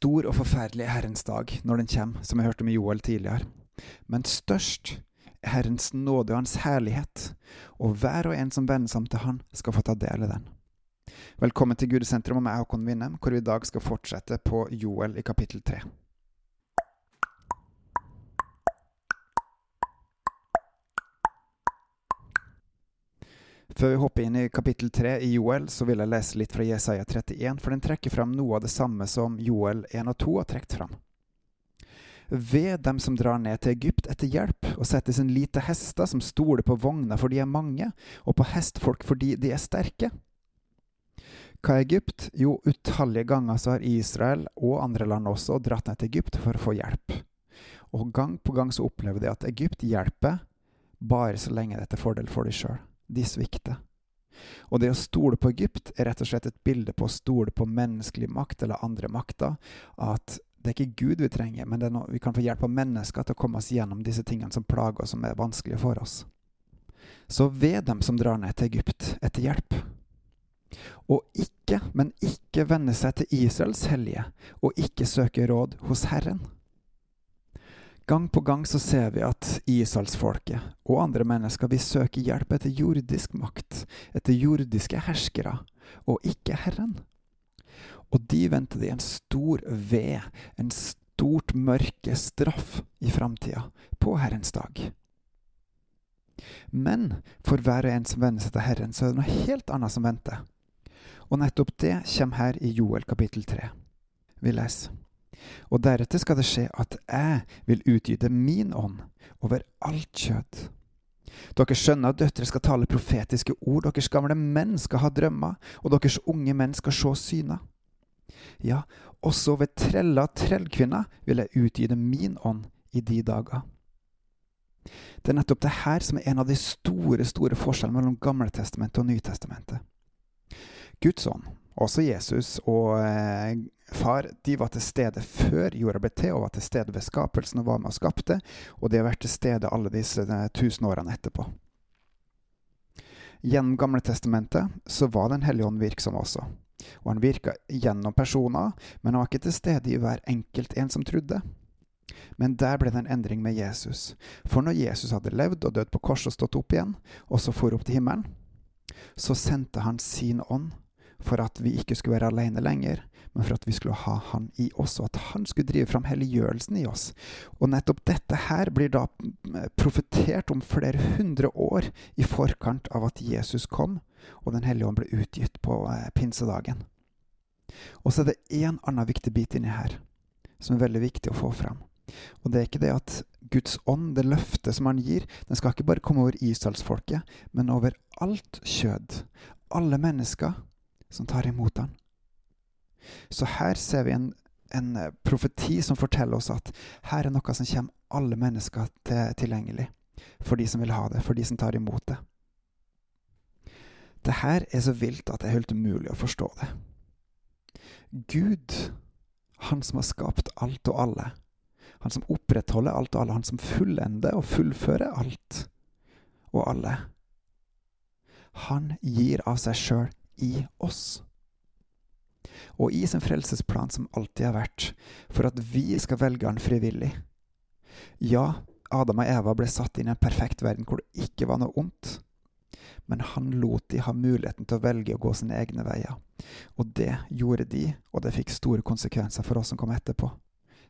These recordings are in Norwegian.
Stor og forferdelig er Herrens dag når den kommer, som jeg hørte med Joel tidligere. Men størst er Herrens nåde og Hans herlighet, og hver og en som vender seg til Han, skal få ta del i den. Velkommen til Gudesenteret og meg, Håkon Winnem, hvor vi i dag skal fortsette på Joel i kapittel 3. Før vi hopper inn i kapittel 3 i Joel, så vil jeg lese litt fra Jesaja 31, for den trekker fram noe av det samme som Joel 1 og 2 har trukket fram. Ved dem som drar ned til Egypt etter hjelp, og setter sin lit til hester som stoler på vogner for de er mange, og på hestfolk fordi de er sterke. Hva er Egypt? Jo, utallige ganger så har Israel, og andre land også, dratt ned til Egypt for å få hjelp. Og gang på gang så opplever de at Egypt hjelper bare så lenge det er til fordel for de sjøl. De svikter. Og det å stole på Egypt er rett og slett et bilde på å stole på menneskelig makt eller andre makter. At det er ikke Gud vi trenger, men noe, vi kan få hjelp av mennesker til å komme oss gjennom disse tingene som plager oss, som er vanskelige for oss. Så ved dem som drar ned til Egypt etter hjelp, og ikke, men ikke vende seg til Israels hellige, og ikke søke råd hos Herren. Gang på gang så ser vi at Israelsfolket og andre mennesker vil søke hjelp etter jordisk makt, etter jordiske herskere, og ikke Herren. Og de venter de en stor ved, en stort mørke straff i framtida, på Herrens dag. Men for hver og en som venner seg til Herren, så er det noe helt annet som venter. Og nettopp det kommer her i Joel kapittel 3. Vi leser. Og deretter skal det skje at jeg vil utgyte min ånd over alt kjøtt. Dere skjønner at døtre skal tale profetiske ord, deres gamle menn skal ha drømmer, og deres unge menn skal se syner. Ja, også ved trella trellkvinner vil jeg utgyte min ånd i de dager. Det er nettopp det her som er en av de store, store forskjellene mellom Gamletestamentet og Nytestamentet. Guds ånd, også Jesus og eh, far, de var til stede før jorda ble til, og var til stede ved skapelsen og var med og skapte, og de har vært til stede alle disse eh, tusen årene etterpå. Gjennom Gamle Testamentet så var Den hellige ånd virksom også, og han virka gjennom personer, men han var ikke til stede i hver enkelt en som trodde. Men der ble det en endring med Jesus. For når Jesus hadde levd og dødd på korset og stått opp igjen, og så for opp til himmelen, så sendte han sin ånd for at vi ikke skulle være alene lenger, men for at vi skulle ha Han i oss, og at Han skulle drive fram helliggjørelsen i oss. Og nettopp dette her blir da eh, profetert om flere hundre år i forkant av at Jesus kom, og Den hellige ånd ble utgitt på eh, pinsedagen. Og så er det én annen viktig bit inni her, som er veldig viktig å få fram. Og det er ikke det at Guds ånd, det løftet som han gir, den skal ikke bare komme over Israelsfolket, men over alt kjød. Alle mennesker som tar imot den. Så her ser vi en, en eh, profeti som forteller oss at her er noe som kommer alle mennesker til, tilgjengelig. For de som vil ha det, for de som tar imot det. Det her er så vilt at det er helt umulig å forstå det. Gud, han som har skapt alt og alle, han som opprettholder alt og alle, han som fullender og fullfører alt og alle, han gir av seg sjøl i oss. Og i sin frelsesplan som alltid har vært, for at vi skal velge Han frivillig. Ja, Adam og Eva ble satt inn i en perfekt verden hvor det ikke var noe ondt. Men han lot de ha muligheten til å velge å gå sine egne veier. Og det gjorde de, og det fikk store konsekvenser for oss som kom etterpå.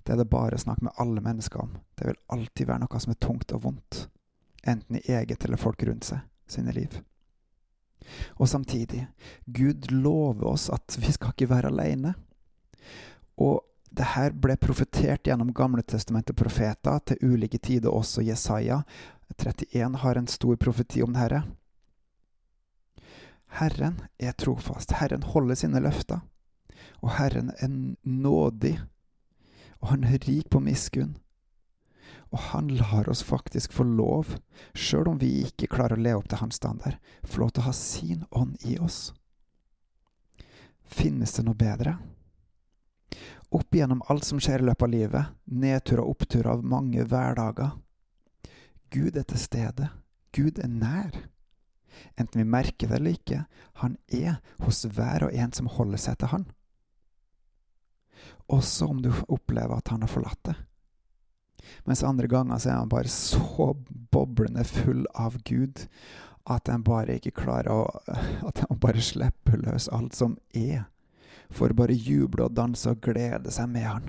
Det er det bare å snakke med alle mennesker om. Det vil alltid være noe som er tungt og vondt. Enten i eget eller folk rundt seg sine liv. Og samtidig, Gud lover oss at vi skal ikke være alene. Og det her ble profetert gjennom Gamle testamentet profeter til ulike tider, også Jesaja 31 har en stor profeti om det herre. Herren er trofast, Herren holder sine løfter, og Herren er nådig, og han er rik på miskunn. Og han lar oss faktisk få lov, sjøl om vi ikke klarer å leve opp til hans standard, få lov til å ha sin ånd i oss. Finnes det noe bedre? Opp igjennom alt som skjer i løpet av livet, nedtur og opptur av mange hverdager. Gud er til stede. Gud er nær. Enten vi merker det eller ikke, han er hos hver og en som holder seg til han. også om du opplever at han har forlatt deg. Mens andre ganger så er han bare så boblende full av Gud at han bare ikke klarer å At han bare slipper løs alt som er, for bare juble og danse og glede seg med han.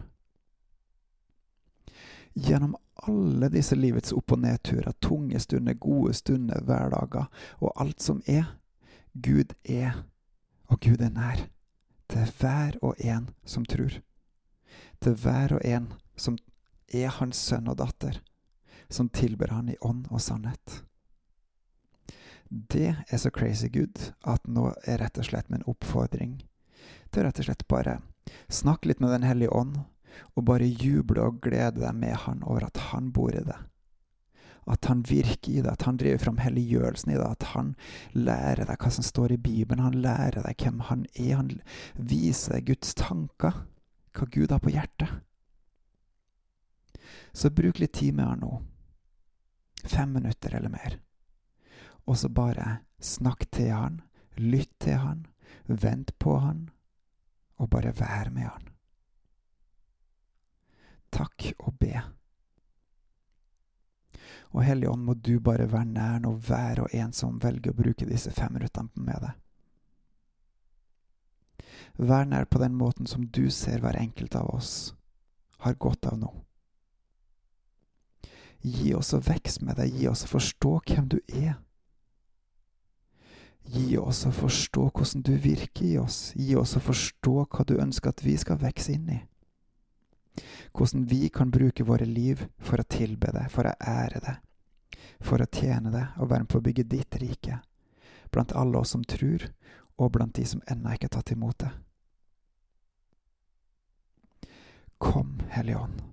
Gjennom alle disse livets opp- og nedturer, tunge stunder, gode stunder, hverdager og alt som er. Gud er, og Gud er nær, til hver og en som tror. Til hver og en som er hans sønn og datter, som tilber han i ånd og sannhet. Det er så crazy good at nå er rett og slett min oppfordring til rett og slett bare snakke litt med Den hellige ånd og bare juble og glede deg med Han over at Han bor i det. At Han virker i det, at Han driver fram helliggjørelsen i det, at Han lærer deg hva som står i Bibelen, Han lærer deg hvem Han er, Han viser Guds tanker, hva Gud har på hjertet. Så bruk litt tid med Han nå. Fem minutter eller mer. Og så bare snakk til Han, lytt til Han, vent på Han, og bare vær med Han takk og be. Og Hellige Ånd, må du bare være nær nå hver og en som velger å bruke disse fem minuttene med deg. Vær nær på den måten som du ser hver enkelt av oss har godt av nå. Gi oss å vokse med deg, gi oss å forstå hvem du er. Gi oss å forstå hvordan du virker i oss, gi oss å forstå hva du ønsker at vi skal vokse inn i hvordan vi kan bruke våre liv for å tilbe deg, for å ære deg, for å tjene deg og være med på å bygge ditt rike, blant alle oss som tror, og blant de som ennå ikke har tatt imot det. Kom, Hellige Ånd, på gjenhør.